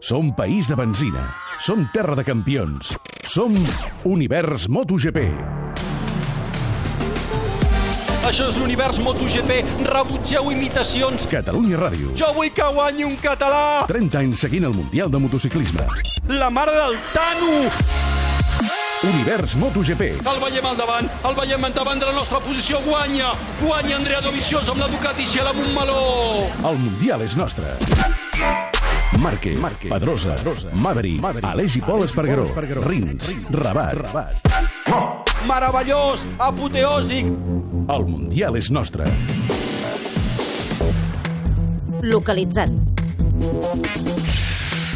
Som país de benzina. Som terra de campions. Som Univers MotoGP. Això és l'univers MotoGP. Rebutgeu imitacions. Catalunya Ràdio. Jo vull que guanyi un català. 30 anys seguint el Mundial de Motociclisme. La mare del Tano. Univers MotoGP. El veiem al davant, el veiem davant de la nostra posició. Guanya, guanya Andrea Dovizioso amb la Ducati i la Montmeló. El Mundial és nostre. Marque, Marque Pedrosa, Pedrosa Maverick, Maverick Aleix i Pol Espargaró, Rins, Rabat. Rabat. Meravellós, apoteòsic. El Mundial és nostre. Localitzant.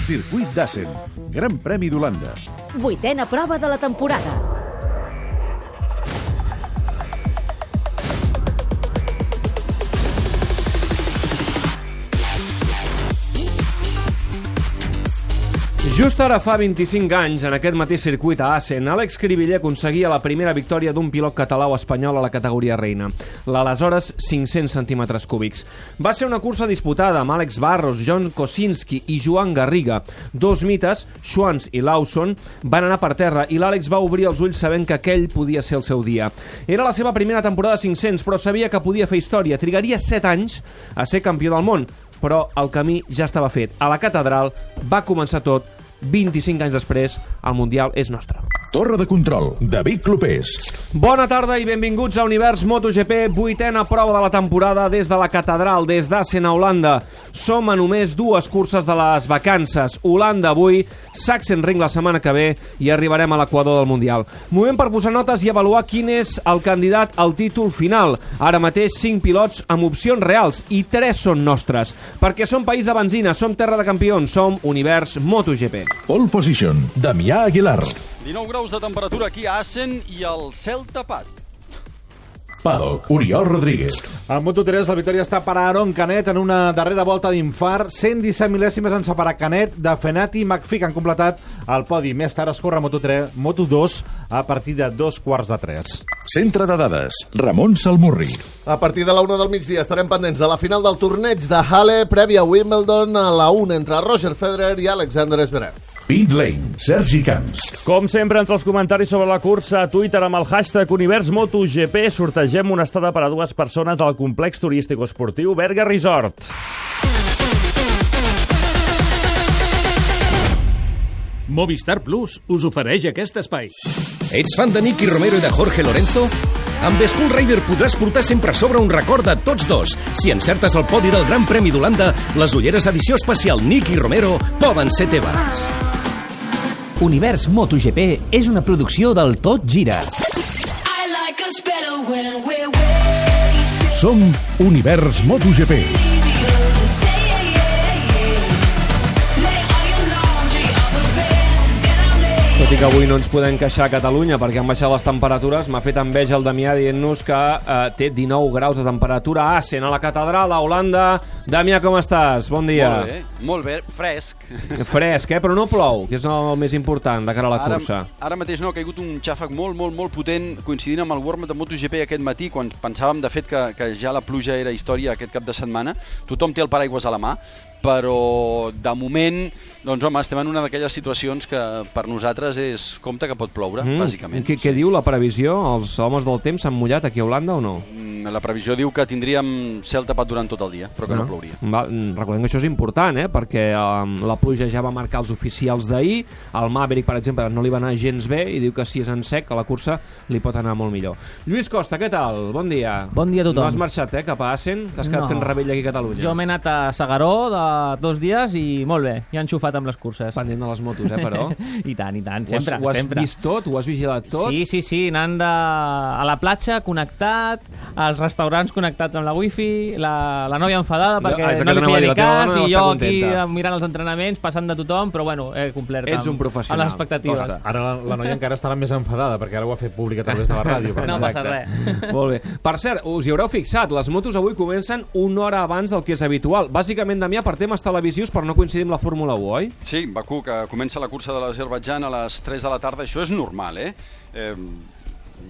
Circuit d'Assen. Gran Premi d'Holanda. Vuitena prova de la temporada. Just ara fa 25 anys, en aquest mateix circuit a Assen, Àlex Cribiller aconseguia la primera victòria d'un pilot català o espanyol a la categoria reina, l'aleshores 500 centímetres cúbics. Va ser una cursa disputada amb Àlex Barros, John Kosinski i Joan Garriga. Dos mites, Schwantz i Lawson, van anar per terra i l'Àlex va obrir els ulls sabent que aquell podia ser el seu dia. Era la seva primera temporada 500, però sabia que podia fer història. Trigaria 7 anys a ser campió del món, però el camí ja estava fet. A la catedral va començar tot 25 anys després, el Mundial és nostre. Torre de control, David Clopés. Bona tarda i benvinguts a Univers MotoGP, vuitena prova de la temporada des de la catedral, des d'Assen a Holanda. Som a només dues curses de les vacances. Holanda avui, Sachsenring la setmana que ve i arribarem a l'equador del Mundial. Moment per posar notes i avaluar quin és el candidat al títol final. Ara mateix 5 pilots amb opcions reals i 3 són nostres. Perquè som país de benzina, som terra de campions, som Univers MotoGP. Pole position, Damià Aguilar. 19 graus de temperatura aquí a Assen i el cel tapat. Paddock, Oriol Rodríguez. A Moto3 la victòria està per a Aaron Canet en una darrera volta d'infart. 117 mil·lèsimes en separa Canet de Fenati i McPhee que han completat el podi. Més tard es corre Moto3, Moto2 a partir de dos quarts de tres. Centre de dades, Ramon Salmurri. A partir de la 1 del migdia estarem pendents de la final del torneig de Halle prèvia a Wimbledon a la 1 entre Roger Federer i Alexander Zverev. Pit Lane, Sergi Camps. Com sempre, entre els comentaris sobre la cursa a Twitter amb el hashtag UniversMotoGP sortegem una estada per a dues persones al complex turístic esportiu Berga Resort. Movistar Plus us ofereix aquest espai. Ets fan de Nicky Romero i de Jorge Lorenzo? Amb Skull Rider podràs portar sempre a sobre un record de tots dos. Si encertes el podi del Gran Premi d'Holanda, les ulleres edició especial Nicky Romero poden ser teves. Univers MotoGP és una producció del Tot Gira. Som Univers MotoGP. Tot i que avui no ens podem queixar a Catalunya perquè han baixat les temperatures, m'ha fet enveja el Damià dient-nos que eh, té 19 graus de temperatura a Assen, a la catedral, a Holanda. Damià, com estàs? Bon dia. Molt bé, molt bé, fresc. Fresc, eh? Però no plou, que és el més important de cara a la Ara, cursa. ara mateix no, ha caigut un xàfec molt, molt, molt potent, coincidint amb el warm de MotoGP aquest matí, quan pensàvem, de fet, que, que ja la pluja era història aquest cap de setmana. Tothom té el paraigües a la mà, però de moment, doncs home, estem en una d'aquelles situacions que per nosaltres és compte que pot ploure, mm. bàsicament. Què, què diu la previsió? Els homes del temps s'han mullat aquí a Holanda o no? La previsió diu que tindríem cel tapat durant tot el dia, però que no, no plouria. Va, recordem que això és important, eh? perquè um, la pluja ja va marcar els oficials d'ahir, el Maverick, per exemple, no li va anar gens bé i diu que si és en sec, a la cursa li pot anar molt millor. Lluís Costa, què tal? Bon dia. Bon dia a tothom. No has marxat, eh, cap a Assen? T'has quedat No. fent rebell aquí a Catalunya? Jo m'he anat a Segaró de dos dies i molt bé, ja han xufat amb les curses. Pendent de les motos, eh, però? I tant, i tant, Ho has, sempre, ho has sempre. vist tot? Ho has vigilat tot? Sí, sí, sí, anant de... a la platja connectat, als restaurants connectats amb la wifi, la, la nòvia enfadada perquè Ah, no que li feia ni cas no i jo aquí contenta. mirant els entrenaments, passant de tothom, però bueno, he complert Ets amb, un professional. amb les expectatives. Costa. Ara la, la noia encara estarà més enfadada perquè ara ho ha fet públic a través de la ràdio. per No exemple. passa res. Molt bé. Per cert, us hi haureu fixat, les motos avui comencen una hora abans del que és habitual. Bàsicament, Damià, per temes televisius, per no coincidir amb la Fórmula 1, oi? Sí, Bakú, que comença la cursa de l'Azerbaidjan a les 3 de la tarda, això és normal, eh? eh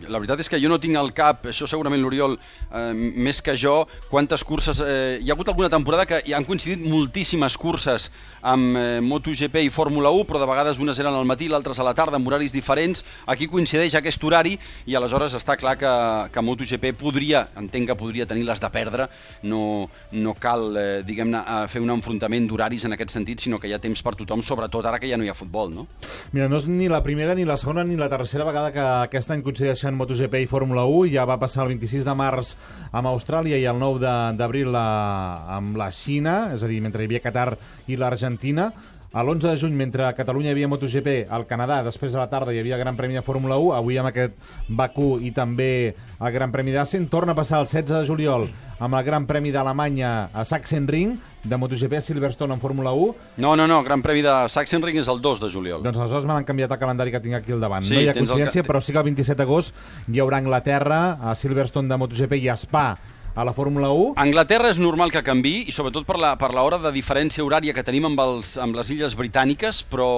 la veritat és que jo no tinc al cap, això segurament l'Oriol eh, més que jo, quantes curses... Eh, hi ha hagut alguna temporada que hi han coincidit moltíssimes curses amb eh, MotoGP i Fórmula 1, però de vegades unes eren al matí, l'altres a la tarda, amb horaris diferents. Aquí coincideix aquest horari i aleshores està clar que, que MotoGP podria, entenc que podria tenir les de perdre, no, no cal, eh, diguem-ne, eh, fer un enfrontament d'horaris en aquest sentit, sinó que hi ha temps per tothom, sobretot ara que ja no hi ha futbol, no? Mira, no és ni la primera, ni la segona, ni la tercera vegada que aquest any coincideixen MotoGP i Fórmula 1. Ja va passar el 26 de març amb Austràlia i el 9 de- d'abril la- amb la Xina, és a dir, mentre hi havia Qatar i l'Argentina. A l'11 de juny, mentre a Catalunya hi havia MotoGP, al Canadà, després a la tarda hi havia Gran Premi de Fórmula 1, avui amb aquest Bakú i també el Gran Premi d'Assen, torna a passar el 16 de juliol amb el Gran Premi d'Alemanya a Sachsenring, de MotoGP a Silverstone en Fórmula 1, No, no, no, Gran Premi de Sachsenring és el 2 de juliol. doncs aleshores me l'han canviat el calendari que tinc aquí al davant. Sí, no hi ha el coincidència, ca- però sí que el 27 d'agost hi haurà Anglaterra, a Silverstone de MotoGP i a Spa a la Fórmula 1. Anglaterra és normal que canvi i sobretot per la, per l'hora de diferència horària que tenim amb, els, amb les illes britàniques, però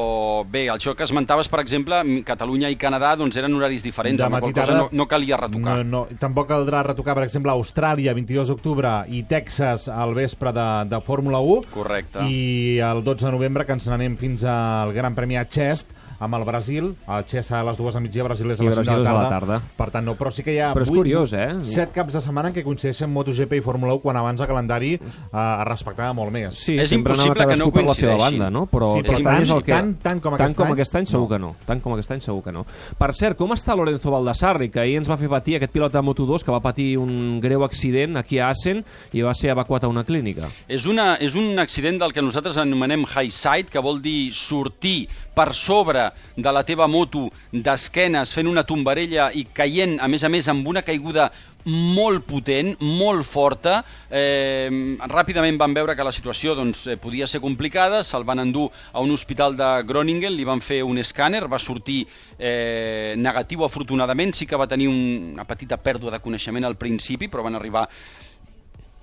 bé, això que esmentaves, per exemple, Catalunya i Canadà doncs eren horaris diferents, De amb la qual cosa no, no calia retocar. No, no, tampoc caldrà retocar, per exemple, Austràlia, 22 d'octubre, i Texas al vespre de, de Fórmula 1. Correcte. I el 12 de novembre, que ens n'anem fins al Gran Premi a Chest, amb el Brasil. El Chest a les dues al migdia, Brasil és a les 5 de Brasil la a la tarda. tarda. Per tant, no, però sí que hi ha... Però és vuit- curiós, eh? Set caps de setmana en què coincideixen MotoGP i Fórmula 1 quan abans el calendari eh, es respectava molt més. Sí, És sempre anava impossible que no cadascú per la seva banda, no? Però, Sí, però tant- és el que... tant- tant com tant com any, aquest any segur no. que no. Tant com aquest any segur que no. Per cert, com està Lorenzo Baldassarri, que ahir ens va fer patir aquest pilot de Moto2 que va patir un greu accident aquí a Assen i va ser evacuat a una clínica? És, una, és un accident del que nosaltres anomenem high side, que vol dir sortir per sobre de la teva moto d'esquenes fent una tombarella i caient, a més a més, amb una caiguda molt potent, molt forta. Eh, ràpidament van veure que la situació doncs, eh, podia ser complicada, se'l van endur a un hospital de Groningen, li van fer un escàner, va sortir eh, negatiu afortunadament, sí que va tenir un, una petita pèrdua de coneixement al principi, però van arribar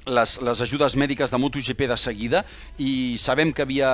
les, les ajudes mèdiques de MotoGP de seguida i sabem que havia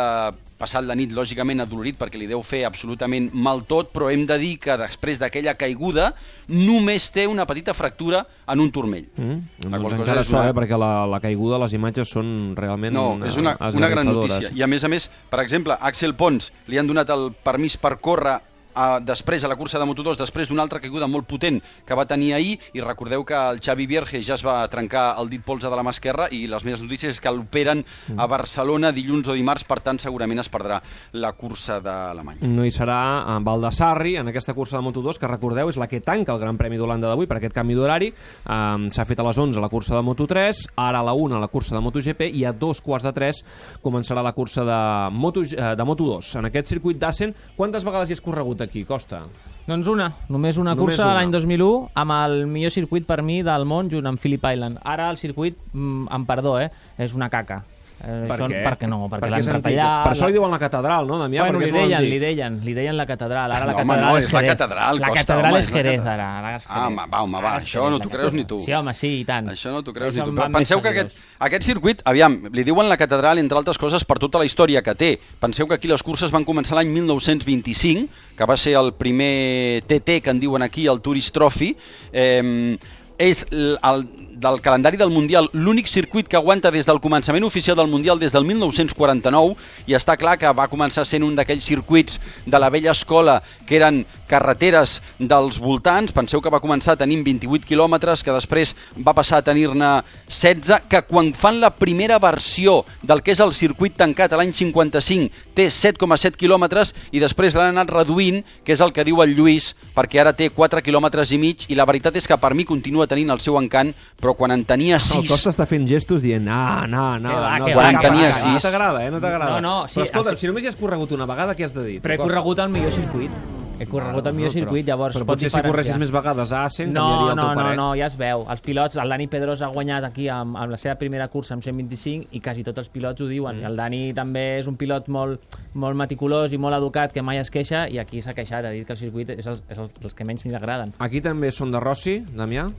passat la nit lògicament adolorit perquè li deu fer absolutament mal tot, però hem de dir que després d'aquella caiguda només té una petita fractura en un turmell. Mm? La qual Doncs cosa encara és una- eh? perquè la, la caiguda, les imatges són realment No, és una, una gran notícia. I a més a més, per exemple, Axel Pons li han donat el permís per córrer a, després a la cursa de Moto2, després d'una altra caiguda molt potent que va tenir ahir, i recordeu que el Xavi Vierge ja es va trencar el dit polze de la mà esquerra i les meves notícies és que l'operen a Barcelona dilluns o dimarts, per tant segurament es perdrà la cursa d'Alemanya. No hi serà en Baldassarri en aquesta cursa de Moto2, que recordeu és la que tanca el Gran Premi d'Holanda d'avui per aquest canvi d'horari. Um, S'ha fet a les 11 la cursa de Moto3, ara a la 1 la cursa de MotoGP i a dos quarts de 3 començarà la cursa de, Moto, eh, de Moto2. En aquest circuit d'Assen, quantes vegades hi has corregut aquí, Costa? Doncs una, només una Només cursa l'any 2001 amb el millor circuit per mi del món junt amb Phillip Island. Ara el circuit, mm, amb perdó, eh, és una caca. Eh, Per això- què? Perquè no, perquè, Perquè l'han retallat. Per això li diuen la catedral, no, Damià? bueno, perquè li deien, li deien, li deien la catedral. Ara la No, home, catedral no, és és la catedral, La catedral home, és Jerez, catedral. ara. ara és Ah, Jerez. home, va, home, va, és això no t'ho creus ni tu. Sí, home, sí, i tant. Això no t'ho creus Això ni tu. Però penseu que aquest, aquest circuit, aviam, li diuen la catedral, entre altres coses, per tota la història que té. Penseu que aquí les curses van començar l'any 1925, que va ser el primer TT que en diuen aquí, el Tourist Trophy. Eh, és el, del calendari del Mundial l'únic circuit que aguanta des del començament oficial del Mundial des del 1949 i està clar que va començar sent un d'aquells circuits de la vella escola que eren carreteres dels voltants. Penseu que va començar tenint 28 quilòmetres, que després va passar a tenir-ne 16, que quan fan la primera versió del que és el circuit tancat a l'any 55 té 7,7 quilòmetres i després l'han anat reduint, que és el que diu el Lluís, perquè ara té 4 quilòmetres i mig i la veritat és que per mi continua tenint el seu encant, però quan en tenia El 6... Costa està fent gestos dient ah, no, no, Que va, no, que no, va, no, que no, va, no que va. t'agrada, eh? No t'agrada. No, no, sí, Però escolta, el- si només hi has corregut una vegada, què has de dir? Però he corregut el millor circuit. He corregut el millor Però- circuit, llavors però pot potser si corressis més vegades a Assen, no, canviaria el no, teu no, parer. no, ja es veu. Els pilots, el Dani Pedros ha guanyat aquí amb, amb la seva primera cursa amb 125 i quasi tots els pilots ho diuen. Mm. El Dani també és un pilot molt, molt meticulós i molt educat que mai es queixa i aquí s'ha queixat, ha dit que el circuit és els, és els, els que menys li agraden. Aquí també són de Rossi, Damià?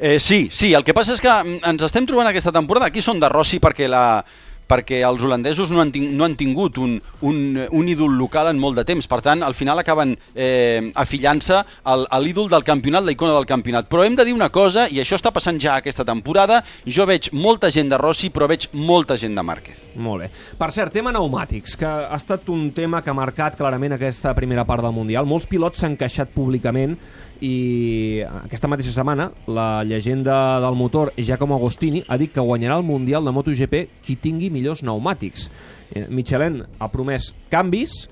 Eh, sí, sí, el que passa és que mm, ens estem trobant aquesta temporada, aquí són de Rossi perquè la perquè els holandesos no han, no han tingut un, un, un ídol local en molt de temps. Per tant, al final acaben eh, afillant-se a l'ídol del campionat, la icona del campionat. Però hem de dir una cosa, i això està passant ja aquesta temporada, jo veig molta gent de Rossi, però veig molta gent de Márquez. Molt bé. Per cert, tema pneumàtics, que ha estat un tema que ha marcat clarament aquesta primera part del Mundial. Molts pilots s'han queixat públicament i aquesta mateixa setmana la llegenda del motor Giacomo Agostini ha dit que guanyarà el Mundial de MotoGP qui tingui millors pneumàtics. Eh, Michelin ha promès canvis,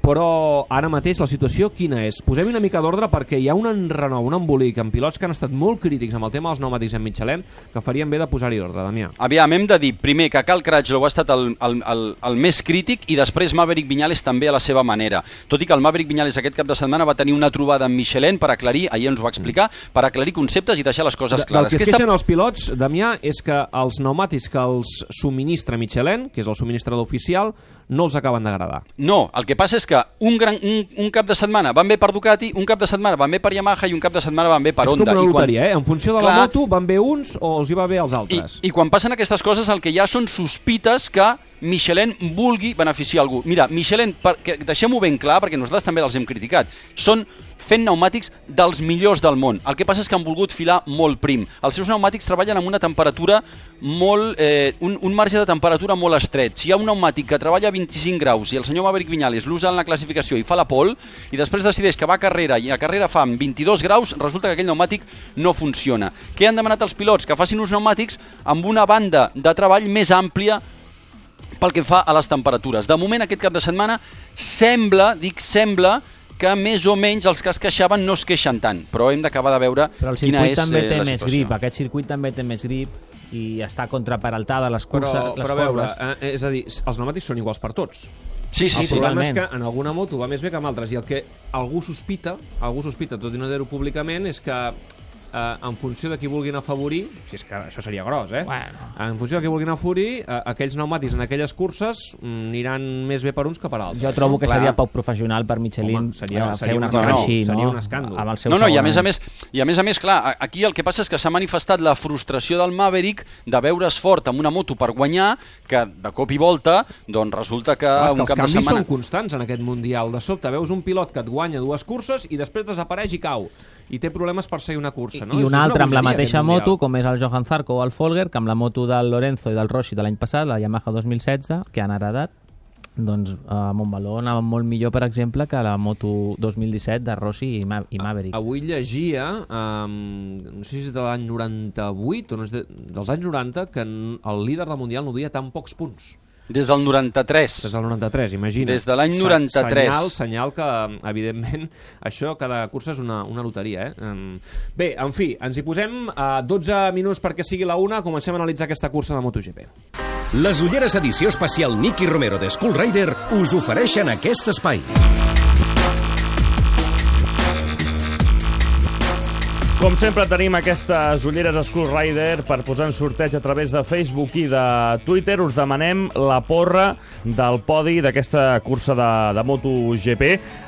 però ara mateix la situació quina és? Posem una mica d'ordre perquè hi ha un enrenou, un embolic amb pilots que han estat molt crítics amb el tema dels pneumàtics en Michelin que farien bé de posar-hi ordre, Damià. Aviam, hem de dir primer que Cal Crutchlow ha estat el, el, el, el més crític i després Maverick Viñales també a la seva manera. Tot i que el Maverick Viñales aquest cap de setmana va tenir una trobada amb Michelin per aclarir, ahir ens ho va explicar, per aclarir conceptes i deixar les coses De- Del clares. que es Aquesta- queixen els pilots, Damià, és que els pneumàtics que els subministra Michelin, que és el subministrador oficial, no els acaben d'agradar. No, el que passa és que un, gran, un, un cap de setmana van bé per Ducati, un cap de setmana van bé per Yamaha i un cap de setmana van bé per és Honda. com una I quan- loteria, eh? En funció de la Clar. moto van bé uns o els hi va bé als altres. I, I quan passen aquestes coses el que ha són sospites que Michelin vulgui beneficiar algú. Mira, Michelin, deixem-ho ben clar, perquè nosaltres també els hem criticat, són fent pneumàtics dels millors del món. El que passa és que han volgut filar molt prim. Els seus pneumàtics treballen amb una temperatura molt... Eh, un, un marge de temperatura molt estret. Si hi ha un pneumàtic que treballa a 25 graus i el senyor Maverick Viñales l'usa en la classificació i fa la pole i després decideix que va a carrera i a carrera fa amb 22 graus, resulta que aquell pneumàtic no funciona. Què han demanat els pilots? Que facin uns pneumàtics amb una banda de treball més àmplia pel que fa a les temperatures. De moment, aquest cap de setmana, sembla, dic sembla, que més o menys els que es queixaven no es queixen tant, però hem d'acabar de veure Però el quina circuit és també eh, té la més situació. grip, aquest circuit també té més grip i està contraperaltada les curses, Però, les però a veure, corbes. eh, és a dir, els pneumàtics són iguals per tots. Sí, sí, el sí. problema totalment. és que en alguna moto va més bé que en altres i el que algú sospita, algú sospita, tot i no dir-ho públicament, és que eh, en funció de qui vulguin afavorir, si és que això seria gros, eh? Bueno. En funció de qui vulguin afavorir, eh, aquells pneumàtics en aquelles curses mm, aniran més bé per uns que per altres. Jo trobo que Clar. seria poc professional per Michelin Home, seria- eh, seria fer una un cosa escàndol. així, Seria no? un escàndol. Amb el seu No, no, i a més a més, i a més a més, clar, aquí el que passa és que s'ha manifestat la frustració del Maverick de veure's fort amb una moto per guanyar, que de cop i volta, doncs resulta que Clar, que un els cap de canvis setmana... són constants en aquest Mundial. De sobte veus un pilot que et guanya dues curses i després desapareix i cau. I té problemes per seguir una cursa. No? I un una altre amb la mateixa moto, com és el Johan Zarco o el Folger, que amb la moto del Lorenzo i del Rossi de l'any passat, la Yamaha 2016, que han heredat, doncs a Montbaló anava molt millor, per exemple, que la moto 2017 de Rossi i, Ma i Maverick. Avui llegia, um, no sé si és de l'any 98 o no és de, dels anys 90, que el líder del Mundial no duia tan pocs punts. Des del 93. Des del 93, imagina. Des de l'any Se- 93. Senyal, senyal que, evidentment, això cada cursa és una, una loteria. Eh? Bé, en fi, ens hi posem a 12 minuts perquè sigui la una, comencem a analitzar aquesta cursa de MotoGP. Les ulleres edició especial Nicky Romero de Skull Rider us ofereixen aquest espai. Com sempre tenim aquestes ulleres Skull Rider per posar en sorteig a través de Facebook i de Twitter. Us demanem la porra del podi d'aquesta cursa de, de MotoGP.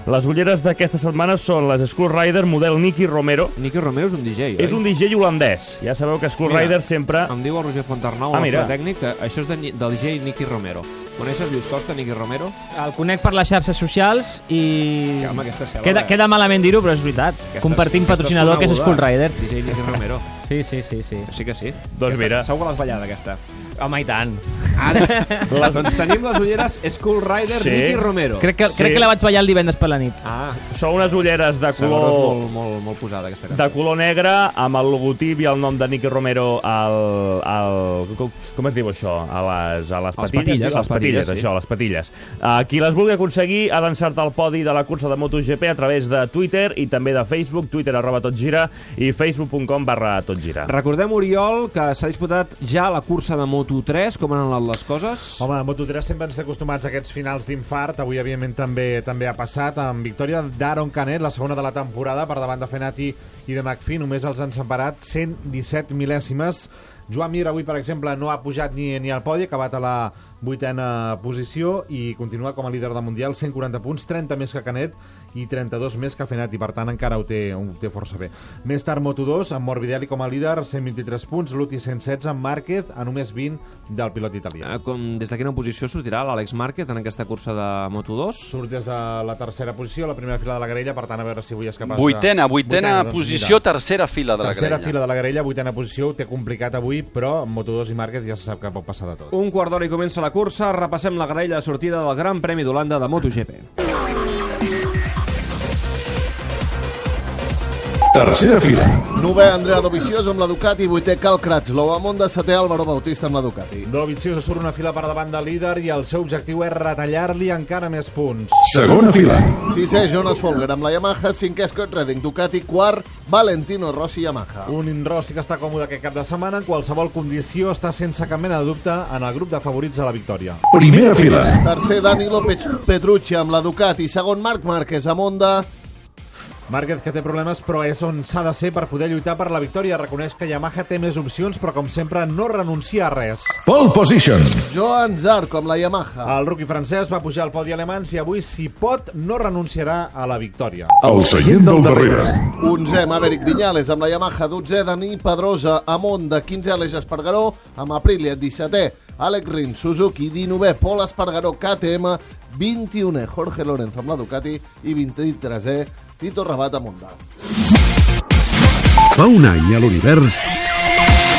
Les ulleres d'aquesta setmana són les Skull Rider model Nicky Romero. Nicky Romero és un DJ, oi? És un DJ holandès. Ja sabeu que Skull Mira, Rider sempre... Em diu el Roger Fontarnau, Ah, el tècnic, que això és de, del DJ Nicky Romero. Coneixes Lluís Costa, Nicky Romero? El conec per les xarxes socials i... Que, home, aquesta és Queda, eh? queda malament dir-ho, però és veritat. Aquesta- Compartim aquesta patrocinador, que és. Skull Rider. DJ Nicky Romero. Sí, sí, sí, sí. Sí que sí. Doncs Aquesta- mira. Segur que l'has ballat, aquesta. Home, i tant. Ara, les... doncs tenim les ulleres Skull Rider Sí. Nicky Romero. Crec que, Sí. crec que la vaig ballar el divendres per la nit. Ah, Són unes ulleres de color... molt, molt, molt posada, aquesta de cançó. color negre amb el logotip i el nom de Nicky Romero al, al com, com es diu això? A les, a les A les patilles, patilles, les les patilles, patilles, sí. això, a les patilles. Uh, qui les vulgui aconseguir ha d'encertar el podi de la cursa de MotoGP a través de Twitter i també de Facebook, twitter arroba totgira i facebook.com barra totgira. Recordem, Oriol, que s'ha disputat ja la cursa de Moto3. Com han anat les coses? Home, a Moto3 sempre ens acostumats a aquests finals d'infart. Avui, evidentment, també també ha passat amb victòria d'Aaron Canet, la segona de la temporada, per davant de Fenati i de McPhee. Només els han separat 117 mil·lèsimes Joan Mir avui, per exemple, no ha pujat ni, ni al podi, ha acabat a la vuitena posició i continua com a líder del Mundial, 140 punts, 30 més que Canet i 32 més que Fenat, i per tant encara ho té, ho té força bé. Més tard Moto2, amb Morbidelli com a líder, 123 punts, Luti 116, amb Márquez a només 20 del pilot italià. Eh, Com, des de quina posició sortirà l'Àlex Márquez en aquesta cursa de Moto2? Surt des de la tercera posició, la primera fila de la grella, per tant, a veure si avui és capaç Vuitena, de... vuitena doncs posició, mira. tercera fila de la Tercera grella. fila de la grella, vuitena posició, ho té complicat avui, però amb Moto2 i Márquez ja se sap que pot passar de tot. Un quart d'hora i comença la cursa. Repassem la graella de sortida del Gran Premi d'Holanda de MotoGP. Tercera fila. Nové Andrea Dovizioso amb la Ducati, vuitè Cal Cratchlow, amb Honda, setè Álvaro Bautista amb la Ducati. Dovizioso surt una fila per davant del líder i el seu objectiu és retallar-li encara més punts. Segona fila. Sisè Jonas Folger amb la Yamaha, cinquè Scott Redding, Ducati, quart Valentino Rossi Yamaha. Un Rossi que està còmode aquest cap de setmana, en qualsevol condició està sense cap mena de dubte en el grup de favorits a la victòria. Primera fila. Tercer Danilo Pet- Petrucci amb la Ducati, segon Marc Márquez amb Honda, Márquez que té problemes però és on s'ha de ser per poder lluitar per la victòria. Reconeix que Yamaha té més opcions però com sempre no renuncia a res. Pole position. Joan Zarco amb la Yamaha. El rookie francès va pujar al podi alemans i avui, si pot, no renunciarà a la victòria. El seient del darrere. 11è Maverick Viñales amb la Yamaha, 12è Dani Pedrosa amb Honda, 15è Aleix Espargaró amb Aprilia, 17è Alex Rins, Suzuki, 19è Pol Espargaró, KTM, 21è Jorge Lorenzo amb la Ducati i 23è Tito Rabat amb Honda. Fa un any a l'univers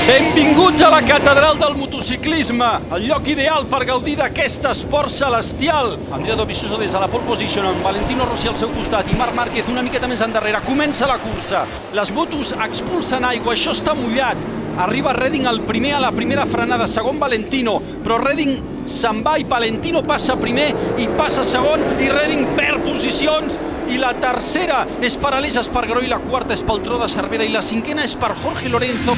Benvinguts a la catedral del motociclisme, el lloc ideal per gaudir d'aquest esport celestial. Andrea Dovizioso des de la pole position amb Valentino Rossi al seu costat i Marc Márquez una miqueta més endarrere. Comença la cursa. Les motos expulsen aigua, això està mullat. Arriba Redding el primer a la primera frenada, segon Valentino, però Redding se'n va i Valentino passa primer i passa segon i Redding perd posicions i la tercera és per Aleix Espargaró i la quarta és pel Tro de Cervera. I la cinquena és per Jorge Lorenzo.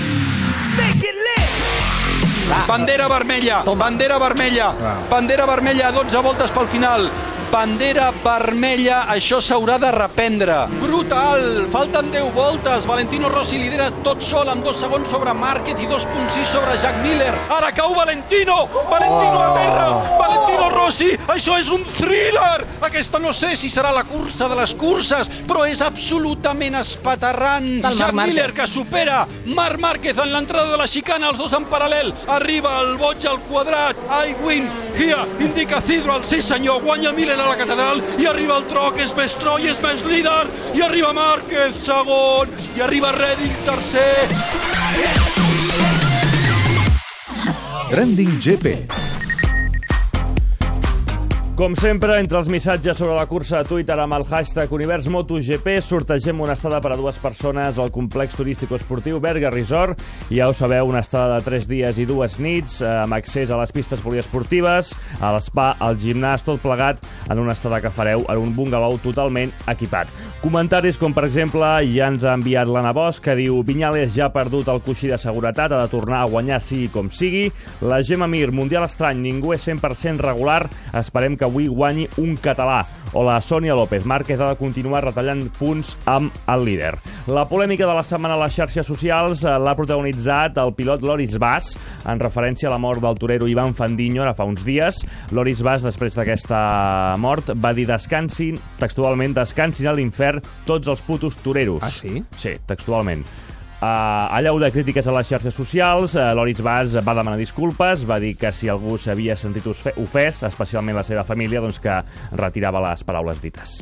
Bandera vermella, bandera vermella, bandera vermella, 12 voltes pel final. Bandera vermella, això s'haurà de reprendre. Brutal, falten 10 voltes. Valentino Rossi lidera tot sol amb dos segons sobre Márquez i 2.6 sobre Jack Miller. Ara cau Valentino, Valentino a terra, Valentino Rossi, això és un thriller. Aquesta no sé si serà la cursa de les curses, però és absolutament espaterrant. Marc Jack Márquez. Miller que supera Marc Márquez en l'entrada de la xicana, els dos en paral·lel. Arriba el boig al quadrat. I win here, indica Cidro, el sí senyor, guanya Miller a la catedral i arriba el tro, que és més tro i és més líder. I arriba Márquez, segon. I arriba Redding, tercer. Trending GP. Com sempre, entre els missatges sobre la cursa a Twitter amb el hashtag UniversMotoGP sortegem una estada per a dues persones al complex turístico-esportiu Berga Resort. Ja ho sabeu, una estada de 3 dies i dues nits eh, amb accés a les pistes poliesportives, a l'espa, al gimnàs, tot plegat en una estada que fareu en un bungalow totalment equipat. Comentaris com, per exemple, ja ens ha enviat l'Anna Bosch, que diu Vinyales ja ha perdut el coixí de seguretat, ha de tornar a guanyar sigui com sigui. La Gemma Mir, Mundial Estrany, ningú és 100% regular, esperem que avui guanyi un català. O la Sònia López, Márquez ha de continuar retallant punts amb el líder. La polèmica de la setmana a les xarxes socials eh, l'ha protagonitzat el pilot Loris Bas, en referència a la mort del torero Ivan Fandiño ara fa uns dies. Loris Bas, després d'aquesta mort, va dir descansin, textualment, descansin a l'infern tots els putos toreros. Ah, sí? Sí, textualment. Uh, allau de crítiques a les xarxes socials, uh, Loris Bas va demanar disculpes, va dir que si algú s'havia sentit ofè- ofès, especialment la seva família, doncs que retirava les paraules dites.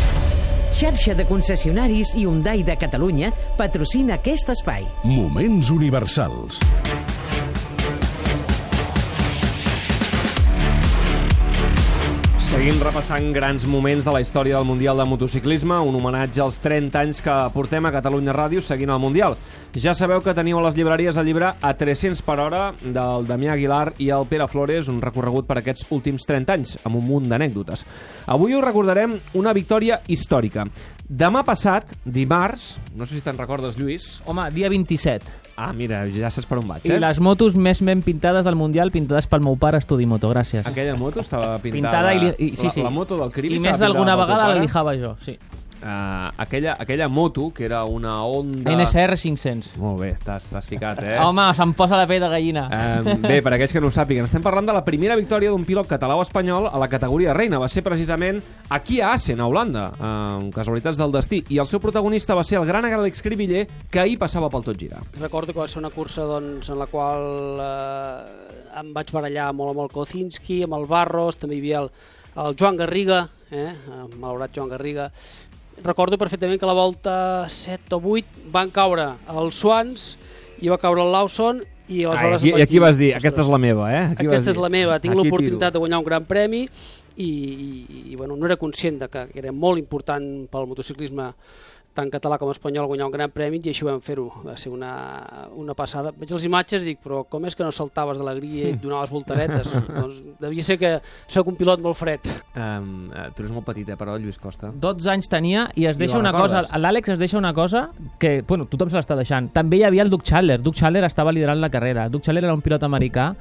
Xarxa de concessionaris Hyundai de Catalunya patrocina aquest espai. Moments universals. Seguim repassant grans moments de la història del Mundial de Motociclisme, un homenatge als 30 anys que portem a Catalunya Ràdio seguint el Mundial. Ja sabeu que teniu a les llibreries el llibre A 300 per hora del Damià Aguilar i el Pere Flores, un recorregut per aquests últims 30 anys, amb un munt d'anècdotes. Avui us recordarem una victòria històrica. Demà passat, dimarts, no sé si te'n recordes, Lluís... Home, dia 27. Ah, mira, ja saps per on vaig, I eh? les motos més ben pintades del Mundial, pintades pel meu pare Estudi Moto, gràcies. Aquella moto estava pintada... Pintada i, li- i, sí, la, sí. la moto del Cribi I més d'alguna vegada la lijava jo, sí. Uh, aquella, aquella moto, que era una Honda... NSR 500. Molt bé, estàs, estàs ficat, eh? Home, se'm posa la pell de gallina. Eh, bé, per aquells que no ho sàpiguen, estem parlant de la primera victòria d'un pilot català o espanyol a la categoria reina. Va ser precisament aquí a Assen, a Holanda, eh, casualitats del destí. I el seu protagonista va ser el gran Àlex Cribiller, que ahir passava pel tot girar. Recordo que va ser una cursa doncs, en la qual eh, em vaig barallar molt amb el Kocinski, amb el Barros, també hi havia el, el Joan Garriga, eh, el malaurat Joan Garriga. Recordo perfectament que a la volta 7 o 8 van caure els Swans i va caure el Lawson i Ah, aleshores... i, em I aquí vas dir, "Ostres, aquesta és la meva, eh? Aquí aquesta és dir, la meva, tinc aquí l'oportunitat de guanyar un gran premi i, i, i bueno, no era conscient de que era molt important pel motociclisme tant català com espanyol guanyar un gran premi i així ho vam fer-ho, va ser una, una passada. Veig les imatges i dic, però com és que no saltaves d'alegria i et donaves voltaretes? doncs devia ser que sóc un pilot molt fred. Um, tu eres molt petit, eh, però, Lluís Costa. 12 anys tenia i es I deixa la una cosa, l'Àlex es deixa una cosa que, bueno, tothom se l'està deixant. També hi havia el Doug Chandler, Doug Chandler estava liderant la carrera. Doug Chandler era un pilot americà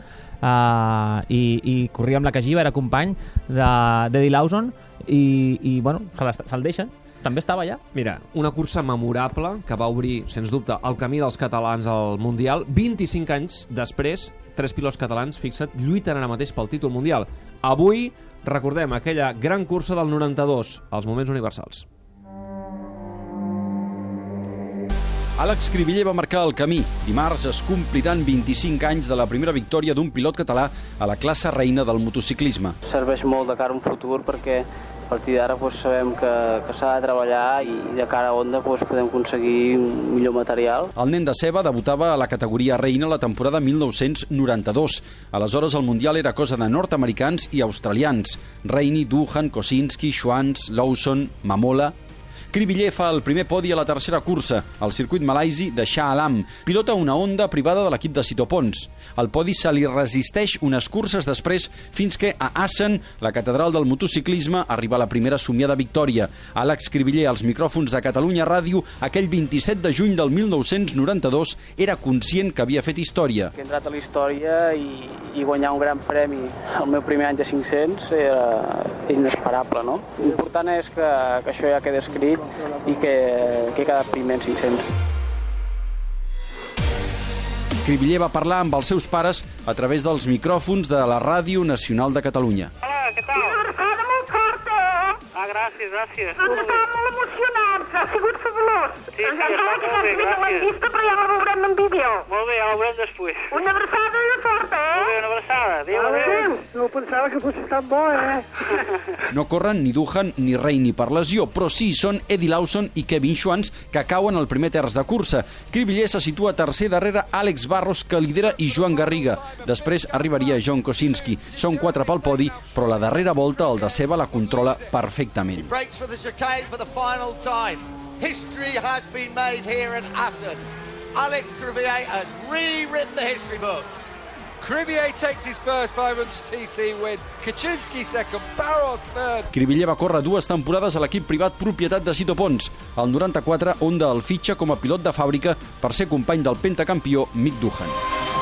uh, i, i corria amb la Cajiva, era company d'Eddie Lawson i, i bueno, se se'l deixen. També estava allà. Mira, una cursa memorable que va obrir, sens dubte, el camí dels catalans al Mundial. 25 anys després, tres pilots catalans, fixa't, lluiten ara mateix pel títol mundial. Avui recordem aquella gran cursa del 92, als moments universals. Àlex Cribiller va marcar el camí. Dimarts es compliran 25 anys de la primera victòria d'un pilot català a la classe reina del motociclisme. serveix molt de cara a un futur perquè partir d'ara doncs, sabem que, que s'ha de treballar i de cara a Honda doncs, podem aconseguir un millor material. El nen de Ceba debutava a la categoria reina la temporada 1992. Aleshores el Mundial era cosa de nord-americans i australians. Reini, Duhan, Kosinski, Schwantz, Lawson, Mamola... Cribiller fa el primer podi a la tercera cursa, al circuit malaisi de Shah Alam. Pilota una Honda privada de l'equip de Cito Pons. El podi se li resisteix unes curses després fins que a Assen, la catedral del motociclisme, arriba la primera somiada victòria. Àlex Cribiller, als micròfons de Catalunya Ràdio, aquell 27 de juny del 1992, era conscient que havia fet història. He entrat a la història i, i guanyar un gran premi el meu primer any de 500 era inesperable, no? L'important és que, que això ja quedi escrit i que, que he quedat primer en 500. Cribiller va parlar amb els seus pares a través dels micròfons de la Ràdio Nacional de Catalunya. Hola, què tal? Una molt forta? Ah, gràcies, gràcies. Ens està molt emocionats, ha sigut Sí, sí, està molt bé, gràcies. l'hem vista, però ja la veurem en vídeo. Molt bé, ja la veurem després. Una abraçada i forta, eh? Molt bé, una abraçada. Adéu, adéu. No pensava que fos tan bo, eh? No corren ni Duhan ni Reini per lesió, però sí són Eddie Lawson i Kevin Schwantz, que cauen al primer terç de cursa. Cribiller se situa tercer darrere Àlex Barros, que lidera, i Joan Garriga. Després arribaria John Kosinski. Són quatre pel podi, però la darrera volta el de Ceba la controla perfectament. History has been made here at Assen. Alex Crivier has rewritten the history books. Crivier takes his first 500cc win. Kaczynski second, Barros third. Cribiller va córrer dues temporades a l'equip privat propietat de Cito Pons. El 94, Honda el fitxa com a pilot de fàbrica per ser company del pentacampió Mick Duhan.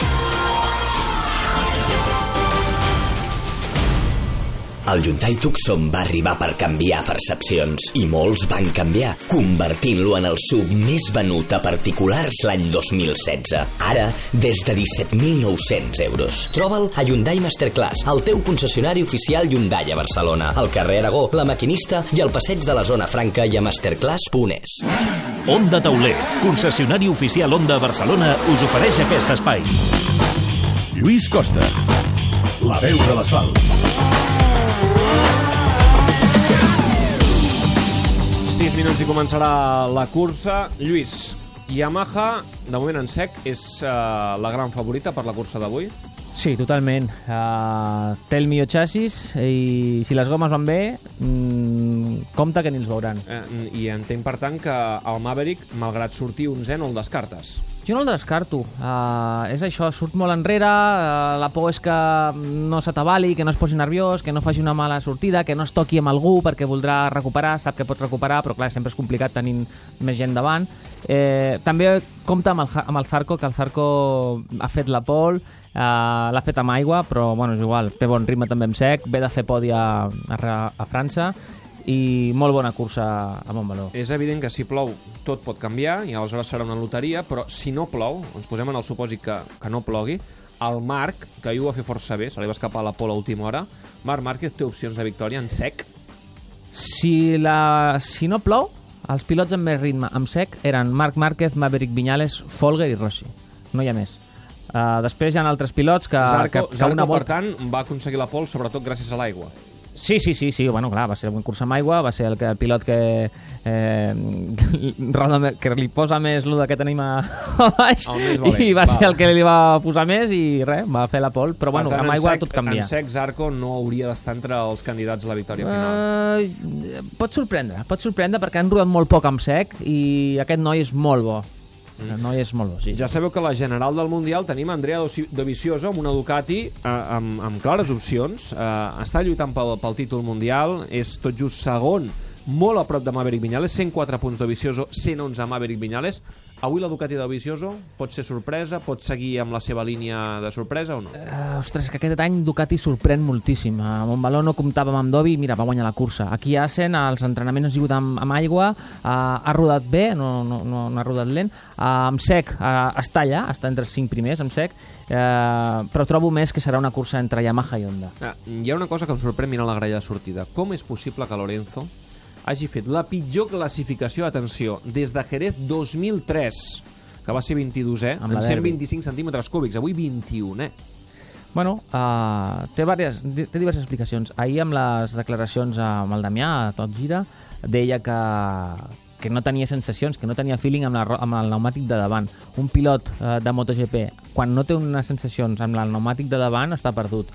El Hyundai Tucson va arribar per canviar percepcions i molts van canviar, convertint-lo en el sub més venut a particulars l'any 2016. Ara, des de 17.900 euros. Troba'l a Hyundai Masterclass, el teu concessionari oficial Hyundai a Barcelona, al carrer Aragó, La Maquinista i al passeig de la Zona Franca i a masterclass.es. Onda Tauler, concessionari oficial Onda Barcelona, us ofereix aquest espai. Lluís Costa, la veu de l'asfalt. 6 minuts i començarà la cursa. Lluís, Yamaha, de moment en sec, és uh, la gran favorita per la cursa d'avui? Sí, totalment. Uh, té el millor xassis i si les gomes van bé, mm, compte que ni els veuran. Eh, I entenc, per tant, que el Maverick, malgrat sortir 11, no el descartes. Jo no el descarto. Uh, és això, surt molt enrere, uh, la por és que no s'atabali, que no es posi nerviós, que no faci una mala sortida, que no es toqui amb algú perquè voldrà recuperar, sap que pot recuperar, però clar, sempre és complicat tenint més gent davant. Eh, també compta amb el, amb el Zarco, que el Zarco ha fet la pole, Uh, l'ha fet amb aigua, però bueno, és igual, té bon ritme també amb sec, ve de fer podi a, a, a França i molt bona cursa a Montmeló. És evident que si plou tot pot canviar i aleshores serà una loteria, però si no plou, ens posem en el supòsit que, que no plogui, el Marc, que ahir ho va fer força bé, se li va escapar la pola a última hora, Marc Márquez té opcions de victòria en sec. Si, la, si no plou, els pilots amb més ritme amb sec eren Marc Márquez, Maverick Viñales, Folger i Rossi. No hi ha més. Uh, després hi ha altres pilots que, Zarco, que, que Zarco una per volta... tant, va aconseguir la pol sobretot gràcies a l'aigua. Sí, sí, sí, sí, bueno, clar, va ser un curs amb aigua, va ser el, que, el pilot que, eh, que li posa més l'uda que tenim a, a baix valent, i va val. ser el que li va posar més i res, va fer la pol, però bueno, tant, amb aigua sec, tot canvia. En sec, Zarco no hauria d'estar entre els candidats a la victòria final. Uh, pot sorprendre, pot sorprendre perquè han rodat molt poc amb sec i aquest noi és molt bo. El noi és molt sí. Ja sabeu que la general del Mundial tenim Andrea Dovizioso amb una Ducati eh, amb, amb clares opcions. Eh, està lluitant pel, pel títol mundial, és tot just segon, molt a prop de Maverick Viñales, 104 punts Dovizioso, 111 Maverick Viñales. Avui la Ducati de Dovizioso pot ser sorpresa, pot seguir amb la seva línia de sorpresa o no? Uh, ostres, que aquest any Ducati sorprèn moltíssim. A Montbaló no comptàvem amb Dovi i mira, va guanyar la cursa. Aquí a Assen els entrenaments han sigut amb, amb aigua, uh, ha rodat bé, no, no, no, no ha rodat lent, uh, amb sec uh, està allà, està entre els cinc primers amb sec, uh, però trobo més que serà una cursa entre Yamaha i Honda. Ah, hi ha una cosa que em sorprèn mirant la grella de sortida. Com és possible que Lorenzo hagi fet la pitjor classificació, atenció, des de Jerez 2003, que va ser 22è, Amb amb, la amb Derby. 125 centímetres cúbics, avui 21, eh? Bueno, uh, té, diverses, té diverses explicacions. Ahir amb les declaracions amb el Damià, a tot gira, deia que, que no tenia sensacions, que no tenia feeling amb, la, amb el pneumàtic de davant. Un pilot uh, de MotoGP, quan no té unes sensacions amb el pneumàtic de davant, està perdut.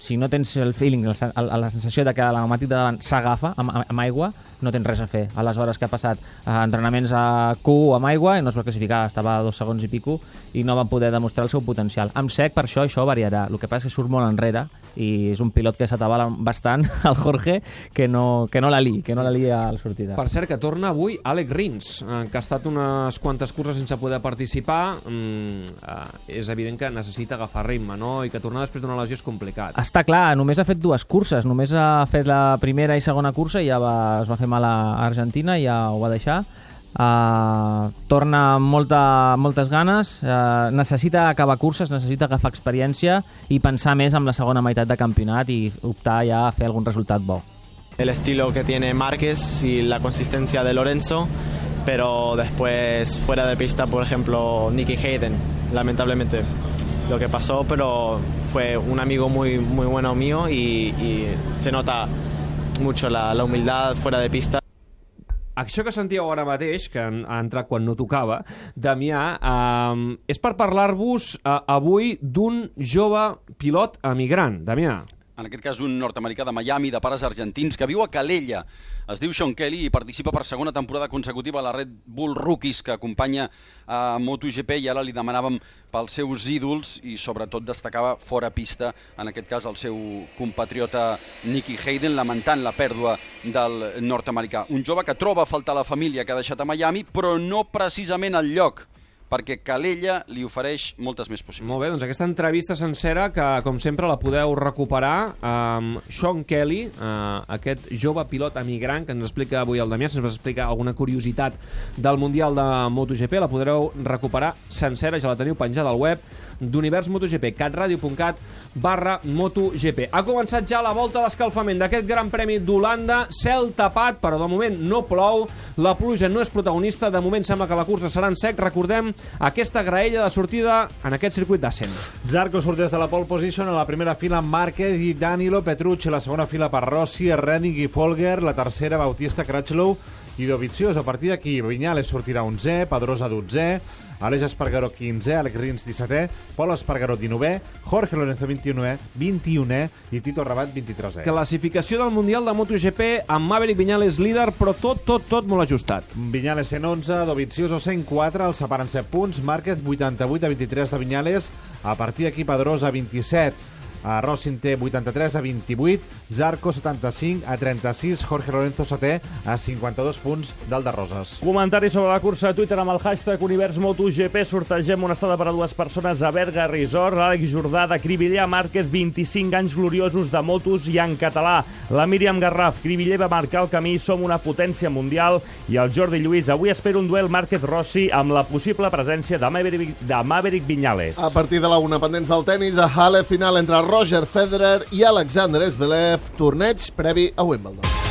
Si no tens el feeling, la, la, la sensació de que el pneumàtic de davant s'agafa amb, amb, aigua, no tens res a fer. Aleshores que ha passat uh, entrenaments a Q amb aigua i no es va classificar, estava a dos segons i pico i no va poder demostrar el seu potencial. Amb sec, per això, això variarà. El que passa és que surt molt enrere i és un pilot que s'atabala bastant, el Jorge, que no, que no la li, que no la li a la sortida. Per cert, que torna avui Alec Rins, eh, que ha estat unes quantes curses sense poder participar. Mm, eh, és evident que necessita agafar ritme, no? I que tornar després d'una lesió és complicat. Està clar, només ha fet dues curses, només ha fet la primera i segona cursa i ja va, es va fer mal a Argentina i ja ho va deixar. Uh, torna amb molta, moltes ganes, uh, necessita acabar curses, necessita agafar experiència i pensar més en la segona meitat de campionat i optar ja a fer algun resultat bo. el estilo que tiene Márquez y la consistencia de Lorenzo, pero después fuera de pista, por ejemplo, Nicky Hayden, lamentablemente lo que pasó, pero fue un amigo muy, muy bueno mío y, y se nota mucho la, la humildad fuera de pista. Això que sentíeu ara mateix, que ha entrat quan no tocava, Damià, eh, és per parlar-vos eh, avui d'un jove pilot emigrant. Damià. En aquest cas un nord-americà de Miami, de pares argentins, que viu a Calella. Es diu Sean Kelly i participa per segona temporada consecutiva a la Red Bull Rookies, que acompanya a MotoGP, i ara li demanàvem pels seus ídols i sobretot destacava fora pista, en aquest cas el seu compatriota Nicky Hayden, lamentant la pèrdua del nord-americà. Un jove que troba a faltar la família que ha deixat a Miami, però no precisament al lloc perquè Calella li ofereix moltes més possibilitats. Molt bé, doncs aquesta entrevista sencera, que com sempre la podeu recuperar amb Sean Kelly, eh, aquest jove pilot emigrant que ens explica avui el Damià, ens va explicar alguna curiositat del Mundial de MotoGP, la podreu recuperar sencera, ja la teniu penjada al web d'Univers MotoGP, catradio.cat barra MotoGP. Ha començat ja la volta d'escalfament d'aquest Gran Premi d'Holanda, cel tapat, però de moment no plou, la pluja no és protagonista, de moment sembla que la cursa serà en sec, recordem aquesta graella de sortida en aquest circuit d'Assen. Zarco surt des de la pole position a la primera fila Márquez i Danilo Petrucci, la segona fila per Rossi, Redding i Folger, la tercera Bautista Crutchlow. I Dovizioso. A partir d'aquí, Viñales sortirà 11è, Pedrosa 12è, Aleix Espargaró 15è, Alex Rins 17è, Pol Espargaró 19è, Jorge Lorenzo 21è, 21è i Tito Rabat 23è. Classificació del Mundial de MotoGP amb Maverick Viñales líder, però tot, tot, tot molt ajustat. Viñales 111, Dovizioso 104, els separen 7 punts, Márquez 88 a 23 de Viñales, a partir d'aquí Pedrosa 27, a Rossin té 83 a 28, Zarco 75 a 36, Jorge Lorenzo setè a 52 punts del de Roses. Comentari sobre la cursa a Twitter amb el hashtag Univers MotoGP. Sortegem una estada per a dues persones a Berga Resort. L'Àlex Jordà de Cribillà Márquez, 25 anys gloriosos de motos i en català. La Míriam Garraf, Cribiller va marcar el camí, som una potència mundial. I el Jordi Lluís, avui espero un duel Márquez-Rossi amb la possible presència de Maverick, de Maverick Viñales. A partir de la una, pendents del tennis, a Halle final entre Roger Federer i Alexander Zverev, torneig previ a Wimbledon.